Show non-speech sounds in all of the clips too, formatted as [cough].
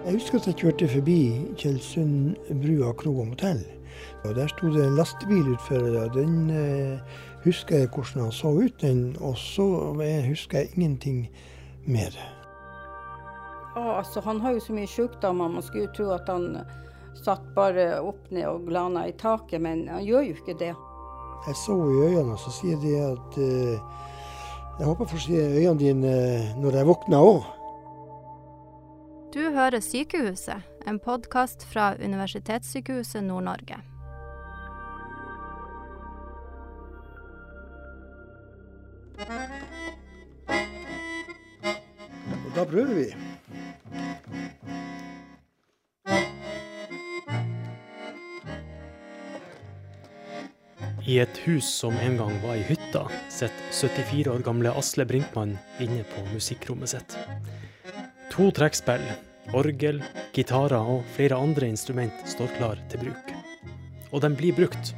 Jeg husker at jeg kjørte forbi Tjeldsundbrua kro og motell. Og Der sto det en lastebil utfor. Den eh, husker jeg hvordan han så ut, den. Og så husker jeg ingenting mer. Ja, altså, han har jo så mye sykdommer. Man skulle jo tro at han satt bare opp ned og glana i taket, men han gjør jo ikke det. Jeg så i øynene, og så sier de at eh, jeg håper å får se øynene dine når jeg våkner òg. Hører Sykehuset, en podkast fra Universitetssykehuset Nord-Norge. Og da prøver vi. I et hus som en gang var ei hytte, sitter 74 år gamle Asle Brinkmann inne på musikkrommet sitt. To trekkspill, orgel, gitarer og flere andre instrument står klar til bruk. Og de blir brukt.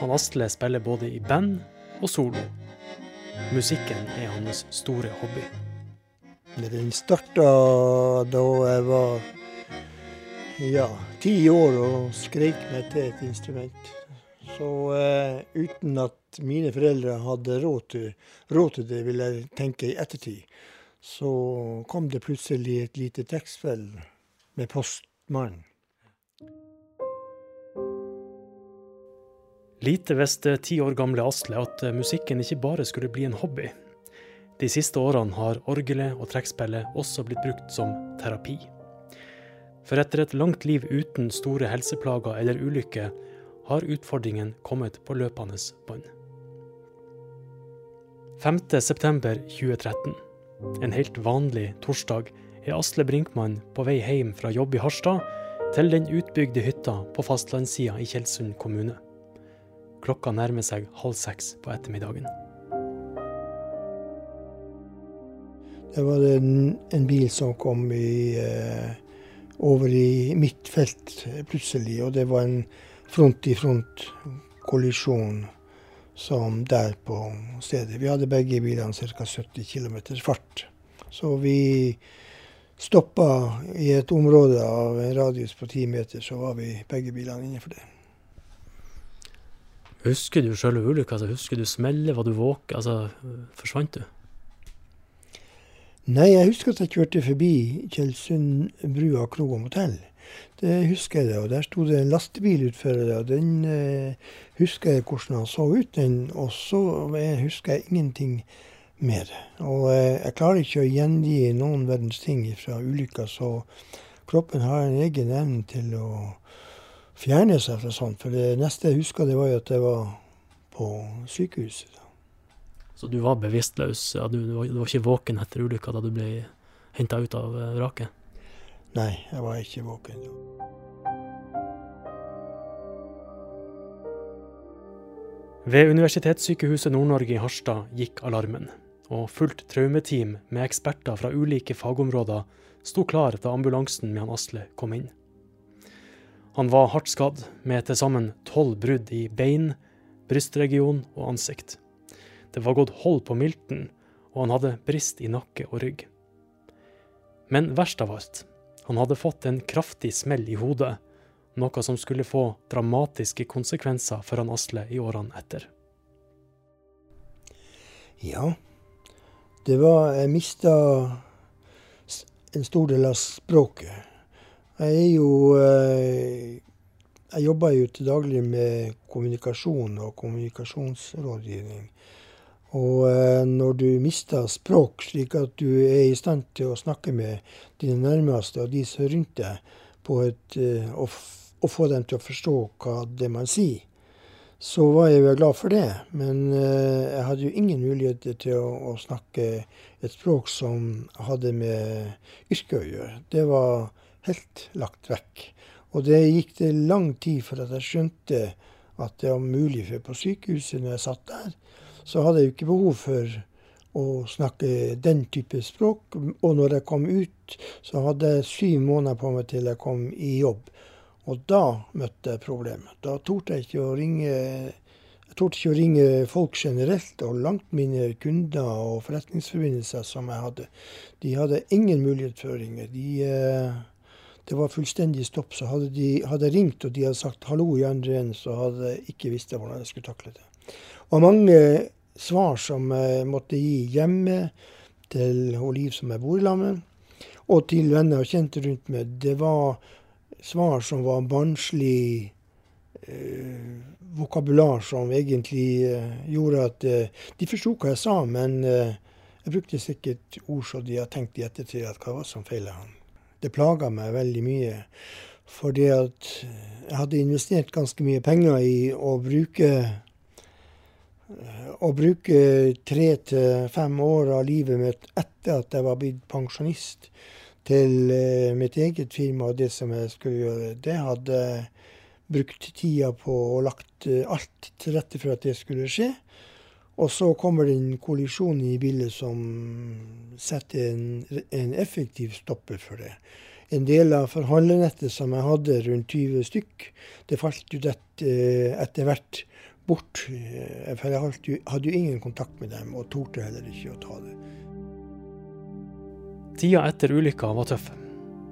Han Asle spiller både i band og solo. Musikken er hans store hobby. Den starta da jeg var ja, ti år og skreik meg til et instrument. Så eh, uten at mine foreldre hadde råd til, råd til, det, vil jeg tenke i ettertid, så kom det plutselig et lite tekstfell med postmannen. Lite visste ti år gamle Asle at musikken ikke bare skulle bli en hobby. De siste årene har orgelet og trekkspillet også blitt brukt som terapi. For etter et langt liv uten store helseplager eller ulykker, har utfordringen kommet på løpende bånd. 5.9.2013, en helt vanlig torsdag, er Asle Brinkmann på vei hjem fra jobb i Harstad til den utbygde hytta på fastlandssida i Tjeldsund kommune. Klokka nærmer seg halv seks på ettermiddagen. Det var en, en bil som kom i, eh, over i mitt felt plutselig, og det var en front-i-front-kollisjon som der på stedet. Vi hadde begge bilene ca. 70 km fart. Så vi stoppa i et område av en radius på 10 meter, så var vi begge bilene innenfor det. Husker du selve ulykka? Altså, husker du smellet? Var du våken? Altså, forsvant du? Nei, jeg husker at jeg kjørte forbi Tjeldsundbrua kro og motell. Det husker jeg, det, og der sto det en lastebil utfor. og Den eh, husker jeg hvordan han så ut, den, og så husker jeg ingenting mer. Og eh, jeg klarer ikke å gjengi noen verdens ting fra ulykka, så kroppen har en egen evne til å fjerne seg fra sånt. For det neste jeg husker, det var jo at jeg var på sykehuset. Da. Så du var bevisstløs? Ja, du, du var ikke våken etter ulykka da du ble henta ut av eh, vraket? Nei, jeg var ikke våken. Ved Universitetssykehuset Nord-Norge i Harstad gikk alarmen, og fullt traumeteam med eksperter fra ulike fagområder sto klar da ambulansen med han Asle kom inn. Han var hardt skadd, med til sammen tolv brudd i bein, brystregion og ansikt. Det var gått hold på milten, og han hadde brist i nakke og rygg. Men verst av alt, han hadde fått en kraftig smell i hodet, noe som skulle få dramatiske konsekvenser for han Asle i årene etter. Ja, det var Jeg mista en stor del av språket. Jeg er jo eh, Jeg jobber jo til daglig med kommunikasjon og kommunikasjonsrådgivning. Og eh, når du mister språk, slik at du er i stand til å snakke med dine nærmeste og de som er rundt deg, et, eh, og, og, få dem til å forstå hva det man sier, så var jeg jo glad for det. Men eh, jeg hadde jo ingen muligheter til å, å, snakke et språk som hadde med yrket å gjøre. Det var helt lagt vekk. Og det gikk det lang tid for at jeg skjønte at det var mulig, for på sykehuset når jeg satt der, så hadde jeg jo ikke behov for å snakke den type språk. Og når jeg kom ut, så hadde jeg syv måneder på meg til jeg kom i jobb. Og da møtte jeg problemet. Da torde jeg ikke å ringe jeg torde ikke å ringe folk generelt, og langt mine kunder og forretningsforbindelser som jeg hadde. De hadde ingen mulighet for å ringe. De, eh, det var fullstendig stopp, så hadde de hadde ringt og de hadde sagt 'hallo i andre enden', så hadde jeg ikke visst hvordan jeg skulle takle det. Og mange svar som jeg måtte gi hjemme til Liv som jeg bor lag med, og til venner og kjente rundt meg, det var svar som var barnslig eh, vokabular som egentlig eh, gjorde at eh, de forsto hva jeg sa, men eh, jeg brukte sikkert ord som de har tenkt i ettertid at hva var som feilet han. Det plaga meg veldig mye. Fordi at jeg hadde investert ganske mye penger i å bruke å bruke tre til fem år av livet mitt etter at jeg var blitt pensjonist, til eh, mitt eget firma og det som jeg skulle gjøre. Det hadde jeg brukt tida på og lagt eh, alt til rette for at det skulle skje. Og så kommer det en kollisjon i bildet som setter en, en effektiv stopper for det. En del av forhandlernettet som jeg hadde, rundt 20 stykk, det falt jo dette eh, etter hvert bort. Eh, for jeg hadde jo ingen kontakt med dem, og torde heller ikke å ta det. Tida etter ulykka var tøff.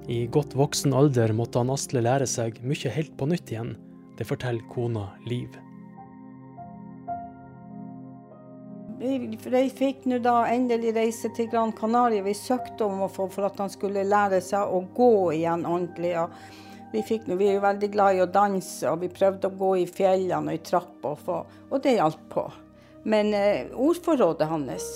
I godt voksen alder måtte han Asle lære seg mye helt på nytt igjen. Det forteller kona Liv. De fikk nå da endelig reise til Gran Canaria. Vi søkte om å få for at han skulle lære seg å gå igjen ordentlig. Vi, fikk, vi, er jo veldig glad i å danse, og vi prøvde å gå i fjellene og i trappa, og, og det hjalp på. Men eh, ordforrådet hans,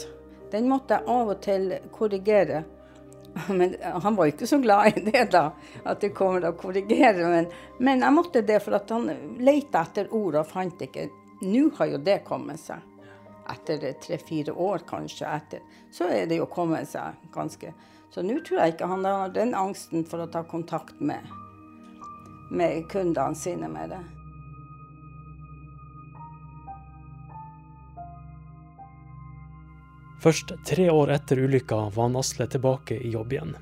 den måtte jeg av og til korrigere. [laughs] Men han var ikke så glad i det, da, at det kommer å korrigere. Men, men jeg måtte det, for at han lette etter ord og fant ikke. Nå har jo det kommet seg etter tre-fire år, kanskje, etter, så er det jo kommet seg ganske Så nå tror jeg ikke han har den angsten for å ta kontakt med, med kundene sine med det. Først tre år etter ulykka var han Asle tilbake i jobb igjen.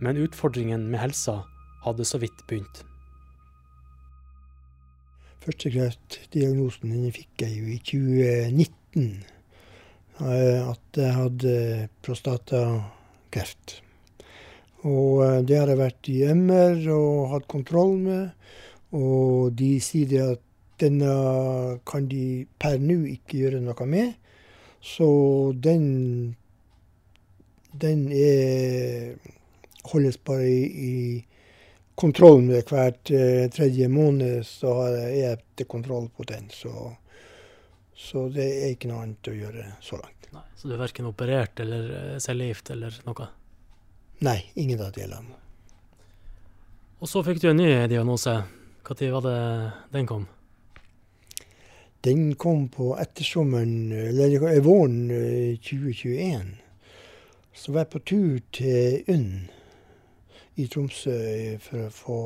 Men utfordringen med helsa hadde så vidt begynt. Første kreftdiagnosen fikk jeg jo i 2019. 2019 eh, at jeg hadde prostatakreft. Og eh, det har jeg vært i MR og hatt kontroll med. Og de sier at denne kan de per nå ikke gjøre noe med. Så den, den er, holdes bare i, i kontroll med hvert eh, tredje måned, så er jeg til kontroll på den. Så så det er ikke noe annet å gjøre så langt. Nei, så du er verken operert eller eh, cellegift eller noe? Nei, ingen av delene. Og så fikk du en ny diagnose. Når var det den kom? Den kom på ettersommeren, eller våren 2021. Eh, så var jeg på tur til UNN i Tromsø for å få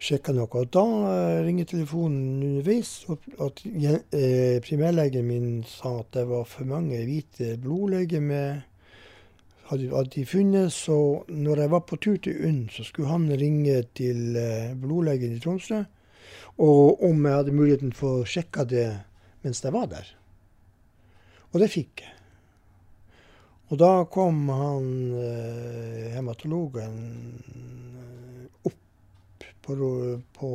sjekka noe. Og da eh, ringer telefonen underveis, og at eh, primærlegen min sa at det var for mange hvite blodlegemer hadde, hadde de funnet. Så når jeg var på tur til UNN, så skulle han ringe til eh, blodlegen i Tromsø. Og om jeg hadde muligheten for å sjekke det mens jeg var der. Og det fikk jeg. Og da kom han hematologen på, på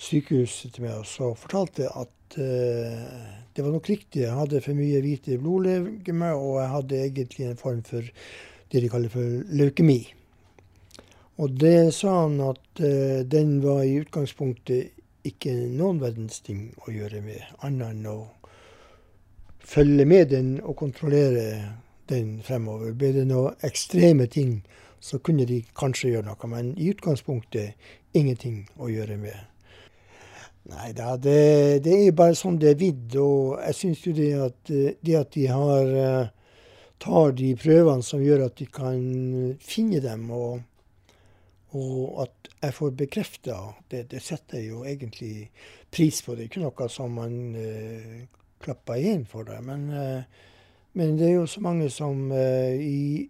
sykehuset til meg og fortalte at uh, det var nok riktig. Jeg hadde for mye hvite blodlegemer, og jeg hadde egentlig en form for det de kaller for leukemi. Og det sa han at uh, den var i utgangspunktet ikke noen verdens ting å gjøre med, annet enn å følge med den og kontrollere den fremover. Ble det noen ekstreme ting så kunne de kanskje gjøre noe. Men i utgangspunktet ingenting å gjøre med. Nei da, det, det er bare sånn det er vidd. Og jeg syns jo det at, det at de har eh, tar de prøvene som gjør at de kan finne dem, og, og at jeg får bekrefta det, det setter jeg jo egentlig pris på. Det er ikke noe som man uh, klapper igjen for det. Men, uh, men, det er jo så mange som uh, i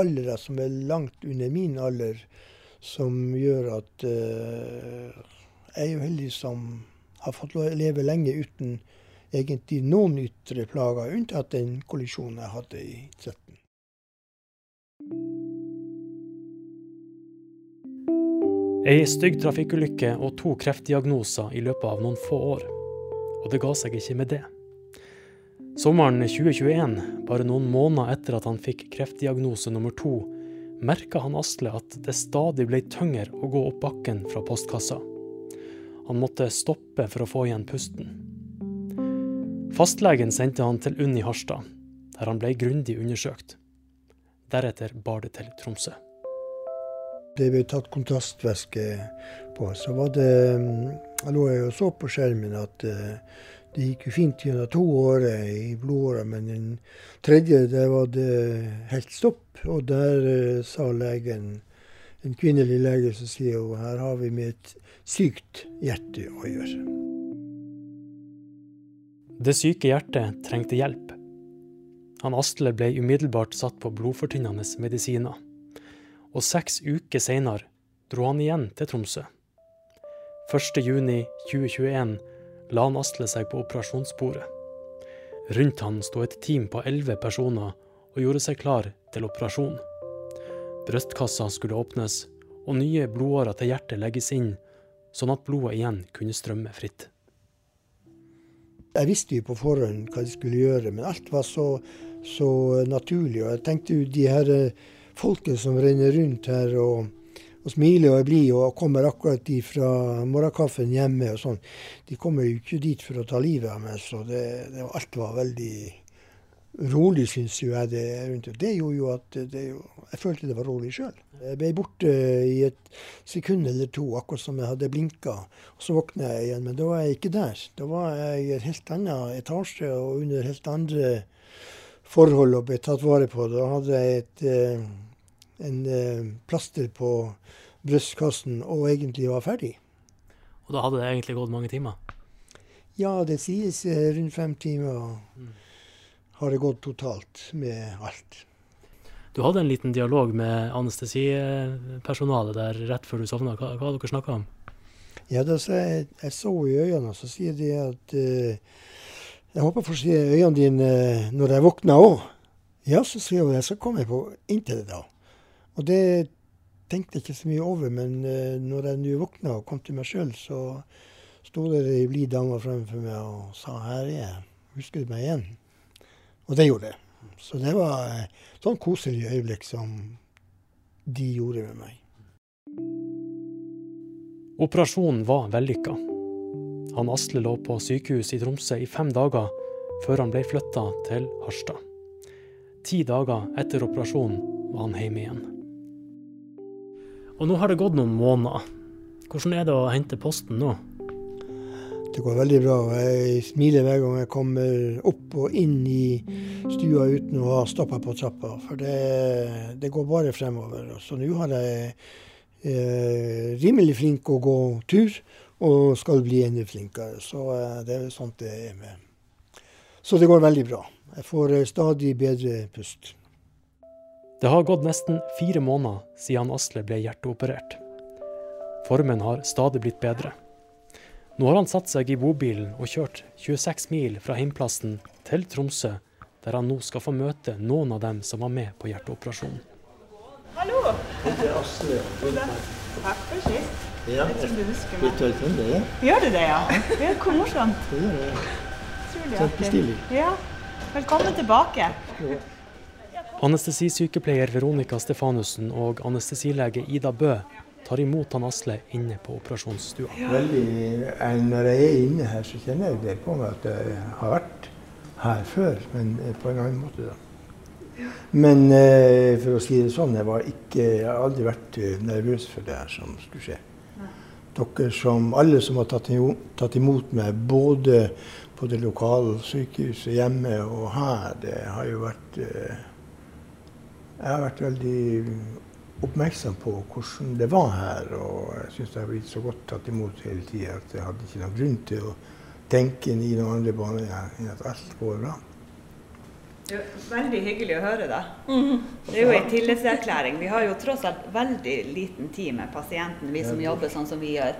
aldre som er langt under min alder, som gjør at jeg er jo heldig som har fått leve lenge uten egentlig noen ytre plager, unntatt den kollisjonen jeg hadde i 13. Ei stygg trafikkulykke og to kreftdiagnoser i løpet av noen få år. Og det ga seg ikke med det. Sommeren 2021, bare noen måneder etter at han fikk kreftdiagnose nummer to, merka han Asle at det stadig ble tyngre å gå opp bakken fra postkassa. Han måtte stoppe for å få igjen pusten. Fastlegen sendte han til UNN i Harstad, der han ble grundig undersøkt. Deretter bar det til Tromsø. Det ble tatt kontrastvæske på. Så var det Jeg lå og så på skjermen at eh, det gikk jo fint gjennom to årer i blodåra, men den tredje der var det helt stopp. Og der uh, sa legen, en kvinnelig lege, som sier hun her har vi med et sykt hjerte å gjøre. Det syke hjertet trengte hjelp. Han Astle ble umiddelbart satt på blodfortynnende medisiner. Og seks uker seinere dro han igjen til Tromsø. 1.6.2021 la han Asle seg på operasjonsbordet. Rundt han sto et team på elleve personer og gjorde seg klar til operasjon. Brystkassa skulle åpnes, og nye blodårer til hjertet legges inn, sånn at blodet igjen kunne strømme fritt. Jeg visste jo på forhånd hva de skulle gjøre, men alt var så, så naturlig. Og jeg tenkte jo de her eh, folket som renner rundt her og, og smiler og er blide og kommer akkurat fra morgenkaffen hjemme og sånn, de kommer jo ikke dit for å ta livet av meg. Så det, det, alt var veldig rolig, syns jo jeg det rundt. Det gjorde jo at det, jeg følte det var rolig sjøl. Jeg ble borte i et sekund eller to, akkurat som jeg hadde blinka. Og så våkna jeg igjen, men da var jeg ikke der. Da var jeg i en helt annen etasje og under helt andre forhold og ble tatt vare på. Da hadde jeg et, eh, en eh, plaster på brystkassen og egentlig var ferdig. Og da hadde det egentlig gått mange timer? Ja, det sies eh, rundt fem timer mm. Har det gått totalt med alt. Du hadde en liten dialog med anestesipersonalet der rett før du sovna. Hva, hva hadde dere snakka om? Ja, da, så jeg, jeg, så i øynene, så sier de at uh, Jeg håper å få se øynene dine uh, når jeg våkner òg. Ja, så sier hun jeg skal komme på inntil det da. Og det tenkte jeg ikke så mye over, men uh, når jeg nå våkna og kom til meg sjøl, så sto det ei blid dame fremfor meg og sa 'her er jeg', husker du meg igjen? Og det gjorde jeg. Så det var et sånn koselig øyeblikk som de gjorde med meg. Operasjonen var vellykka. Han Asle lå på sykehus i Tromsø i fem dager før han ble flytta til Harstad. Ti dager etter operasjonen var han hjemme igjen. Og nå har det gått noen måneder. Hvordan er det å hente posten nå? Det går veldig bra. Jeg smiler hver gang jeg kommer opp og inn i stua uten å ha stoppa på trappa. For det, det, går bare fremover. Så nå har jeg eh, rimelig flink å gå tur, og skal bli enda flinkere. Så eh, det er sånt det er med. Så det går veldig bra. Jeg får eh, stadig bedre pust. Det har gått nesten fire måneder siden Asle ble hjerteoperert. Formen har stadig blitt bedre. Nå har han satt seg i bobilen og kjørt 26 mil fra heimplassen til Tromsø, der han nå skal få møte noen av dem som var med på hjerteoperasjonen. Hallo! Takk for sist. Ja, jeg tror du hvem det er? Gjør du det, ja? Det er hvor morsomt. Kjempestilig. Ja. Velkommen tilbake. Anestesisykepleier Veronica Stefanussen og anestesilege Ida Bø tar imot han Asle inne på operasjonsstua. Veldig, Når jeg er inne her, så kjenner jeg det på meg at jeg har vært her før, men på en annen måte. da. Men eh, for å si det sånn, jeg, var ikke, jeg har aldri vært eh, nervøs for det her som skulle skje. Dere som, Alle som har tatt, tatt imot meg, både på det lokale sykehuset hjemme og her, det har jo vært eh, Jeg har vært veldig oppmerksom på hvordan det var her. Og jeg syns det har blitt så godt tatt imot hele tida at jeg hadde ikke noen grunn til å tenke i noen andre baner enn at alt går bra. Det er veldig hyggelig å høre, det. Det er jo en tillitserklæring. Vi har jo tross alt veldig liten tid med pasienten, vi som jobber sånn som vi gjør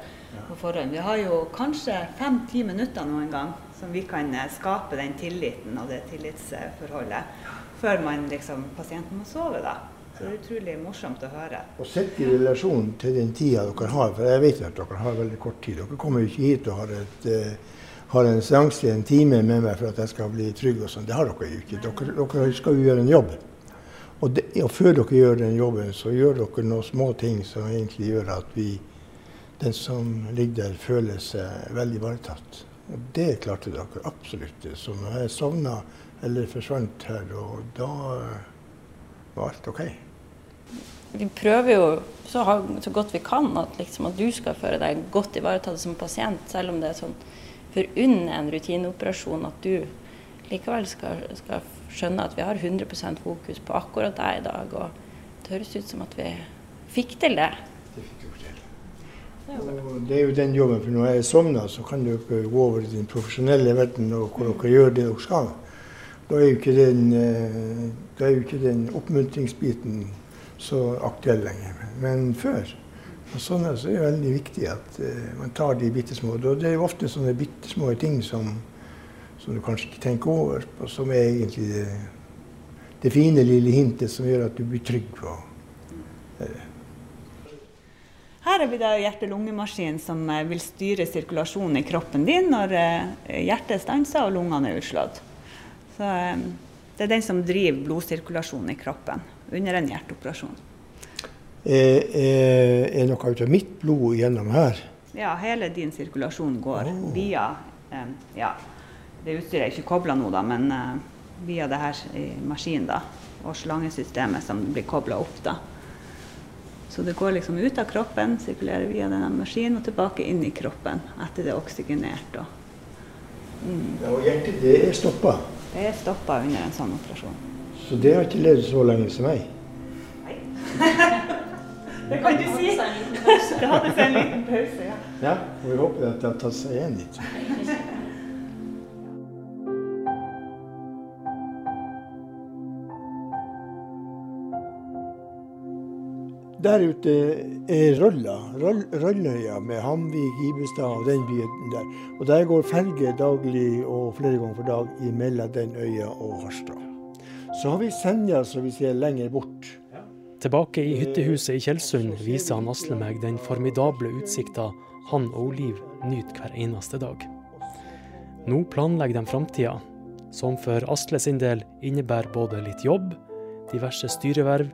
på forhånd. Vi har jo kanskje fem-ti minutter noen gang som vi kan eh, skape den tilliten og det tillitsforholdet før man liksom, pasienten må sove, da. Det er utrolig morsomt å høre. Og sett i relasjon til den tida dere har, for jeg vet at dere har veldig kort tid. Dere kommer jo ikke hit og har, et, uh, har en seanse i en time med meg for at jeg skal bli trygg og sånn. Det har dere jo ikke. Dere, dere skal jo gjøre en jobb. Og, det, og, før dere gjør den jobben, så gjør dere noen små ting som egentlig gjør at vi, den som ligger der, føler seg veldig ivaretatt. Og det klarte dere absolutt. Så når jeg sovna eller forsvant her, og da var alt OK. Vi prøver jo så, så godt vi kan at, liksom, at, du skal føle deg godt ivaretatt som pasient, selv om det er sånn for under en rutineoperasjon at du likevel skal, skal, skjønne at vi har 100% fokus på akkurat deg i dag. Og det høres ut som at vi fikk til det. Det fikk du til. Og det er jo den jobben, for når jeg sovner, så kan du ikke gå over i den profesjonelle verden og hvor dere gjør det dere skal. Da er jo ikke den, eh, da er jo ikke den oppmuntringsbiten så aktuell lenger. Men før og sånn er det veldig viktig at uh, man tar de bitte små. Det er jo ofte sånne bitte små ting som, som, du kanskje ikke tenker over, og som er egentlig det, det fine lille hintet som gjør at du blir trygg på det. her har vi da hjerte-lungemaskin som eh, vil styre sirkulasjonen i kroppen din når hjertet stanser og lungene er utslått. Så Det er den som driver blodsirkulasjonen i kroppen under en hjerteoperasjon. Er, er, er noe av mitt blod gjennom her? Ja, hele din sirkulasjon går oh. via eh, ja, Det utstyret er ikke kobla nå, da, men eh, via det her maskinen da, og slangesystemet som blir kobla opp. da. Så det går liksom ut av kroppen, sirkulerer via denne maskinen og tilbake inn i kroppen etter det er oksygenert. Og, mm. ja, og hjertet det er stoppa? Det er stoppa under en sånn operasjon. Så det har ikke levd så lenge som meg? Nei. [laughs] Det kan du si. Det hadde seg en liten pause, ja. Ja, og vi håper at det har tatt seg igjen litt. Der ute er Rølla, Rølløya med Hamvik, Ibestad og den byen der. Og der går ferge daglig og flere ganger for dag mellom den øya og Harstad. Så har vi Senja som vi ser lenger bort. Tilbake i hyttehuset i Tjeldsund viser han Asle meg den formidable utsikta han og Liv nyter hver eneste dag. Nå planlegger de framtida, som for Asle sin del innebærer både litt jobb, diverse styreverv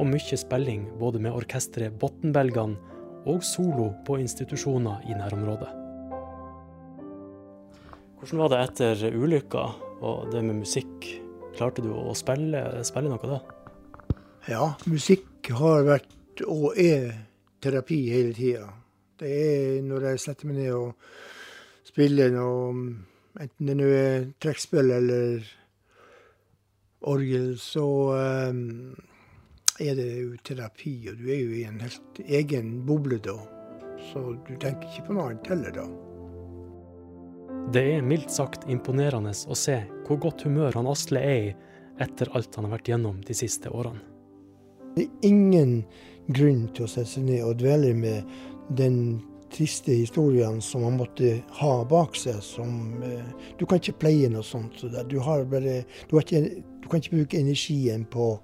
og mye spilling både med orkesteret Bottenbelgene og solo på institusjoner i nærområdet. Hvordan var det etter ulykka og det med musikk? Klarte du å spille, spille noe da? Ja, musikk har vært og er terapi hele tida. Det er når jeg setter meg ned og spiller noe, enten det nå er trekkspill eller orgel, så um, er det jo terapi. Og du er jo i en helt egen boble da. Så du tenker ikke på noe annet heller da. Det er mildt sagt imponerende å se hvor godt humør han Asle er i etter alt han har vært gjennom de siste årene. Det er ingen grunn til å sette seg ned og dvele med den triste historien som man måtte ha bak seg. Som, eh, du kan ikke pleie noe sånt. Så du, bare, du, ikke, du, kan ikke bruke energien på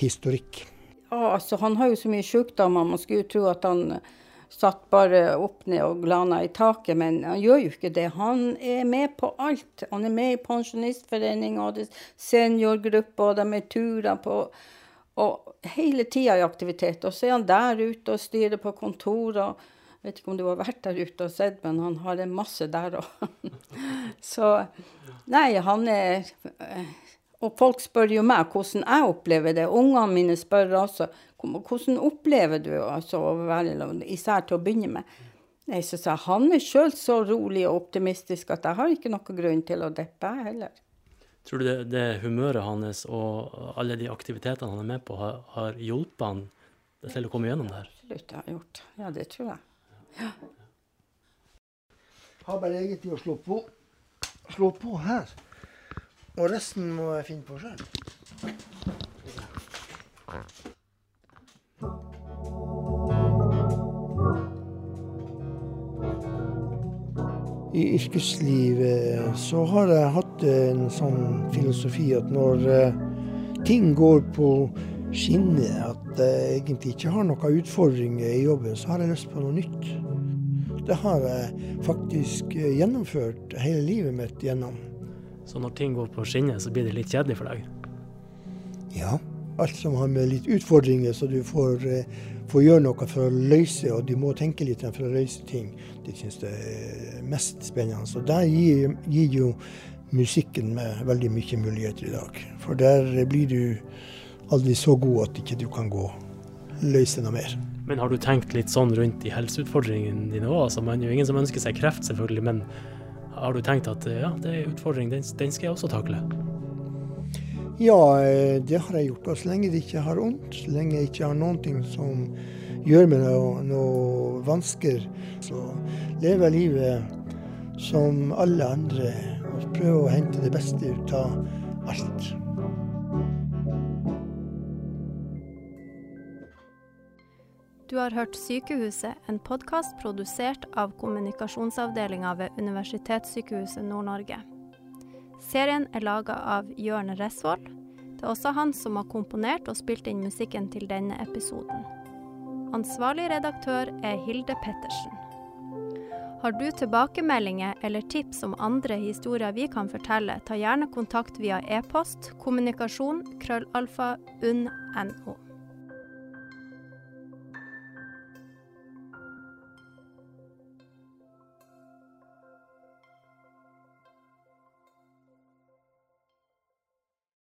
historikk. Ja, altså Han har jo så mye sykdommer. Man skulle jo tro at han satt bare opp ned og glana i taket, men han gjør jo ikke det. Han er med på alt. Han er med i Pensjonistforeninga og seniorgruppa, og de er turer på og hele tida i aktivitet. Og så er han der ute og styrer på kontor. og jeg vet ikke om du har vært der ute og sett, men han har en masse der òg. [laughs] så nei, han er Og folk spør jo meg hvordan jeg opplever det. Ungene mine spør også hvordan opplever du altså, å være især til å begynne med. Nei, så sa Han er sjøl så rolig og optimistisk at jeg har ikke noen grunn til å deppe, jeg heller. Tror du det, det, humøret hans og alle de aktivitetene han er med på, har, har hjulpet han til å komme gjennom det her? Absolutt, det har gjort. Ja, det tror jeg. Ja. Har bare egentlig å slå på, slå på her. Og resten må jeg finne på sjøl. I yrkeslivet så har jeg hatt en sånn filosofi at når eh, ting går på skinner, at jeg egentlig ikke har noen utfordringer i jobben, så har jeg lyst på noe nytt. Det har jeg faktisk eh, gjennomført hele livet mitt gjennom. Så når ting går på skinner, så blir det litt kjedelig for deg? Ja. Alt som har med litt utfordringer, så du får, får gjøre noe for å løse, og du må tenke litt for å løse ting, det syns jeg er mest spennende. Så der gir, gir jo musikken meg veldig mye muligheter i dag. For der blir du aldri så god at ikke du kan gå løse noe mer. Men har du tenkt litt sånn rundt de helseutfordringene dine òg? Altså, man er jo ingen som ønsker seg kreft, selvfølgelig, men har du tenkt at ja, det er en utfordring, den, den skal jeg også takle? Ja, eh, det har jeg gjort. Og så lenge det ikke har vondt, så lenge jeg ikke har noen ting som gjør meg noe, noe vansker, så lever jeg livet som alle andre og prøver å hente det beste ut av alt. Du har hørt Sykehuset, en podkast produsert av kommunikasjonsavdelinga ved Universitetssykehuset Nord-Norge. Serien er laga av Jørn Resvold. Det er også han som har komponert og spilt inn musikken til denne episoden. Ansvarlig redaktør er Hilde Pettersen. Har du tilbakemeldinger eller tips om andre historier vi kan fortelle, ta gjerne kontakt via e-post kommunikasjon krøllalfa.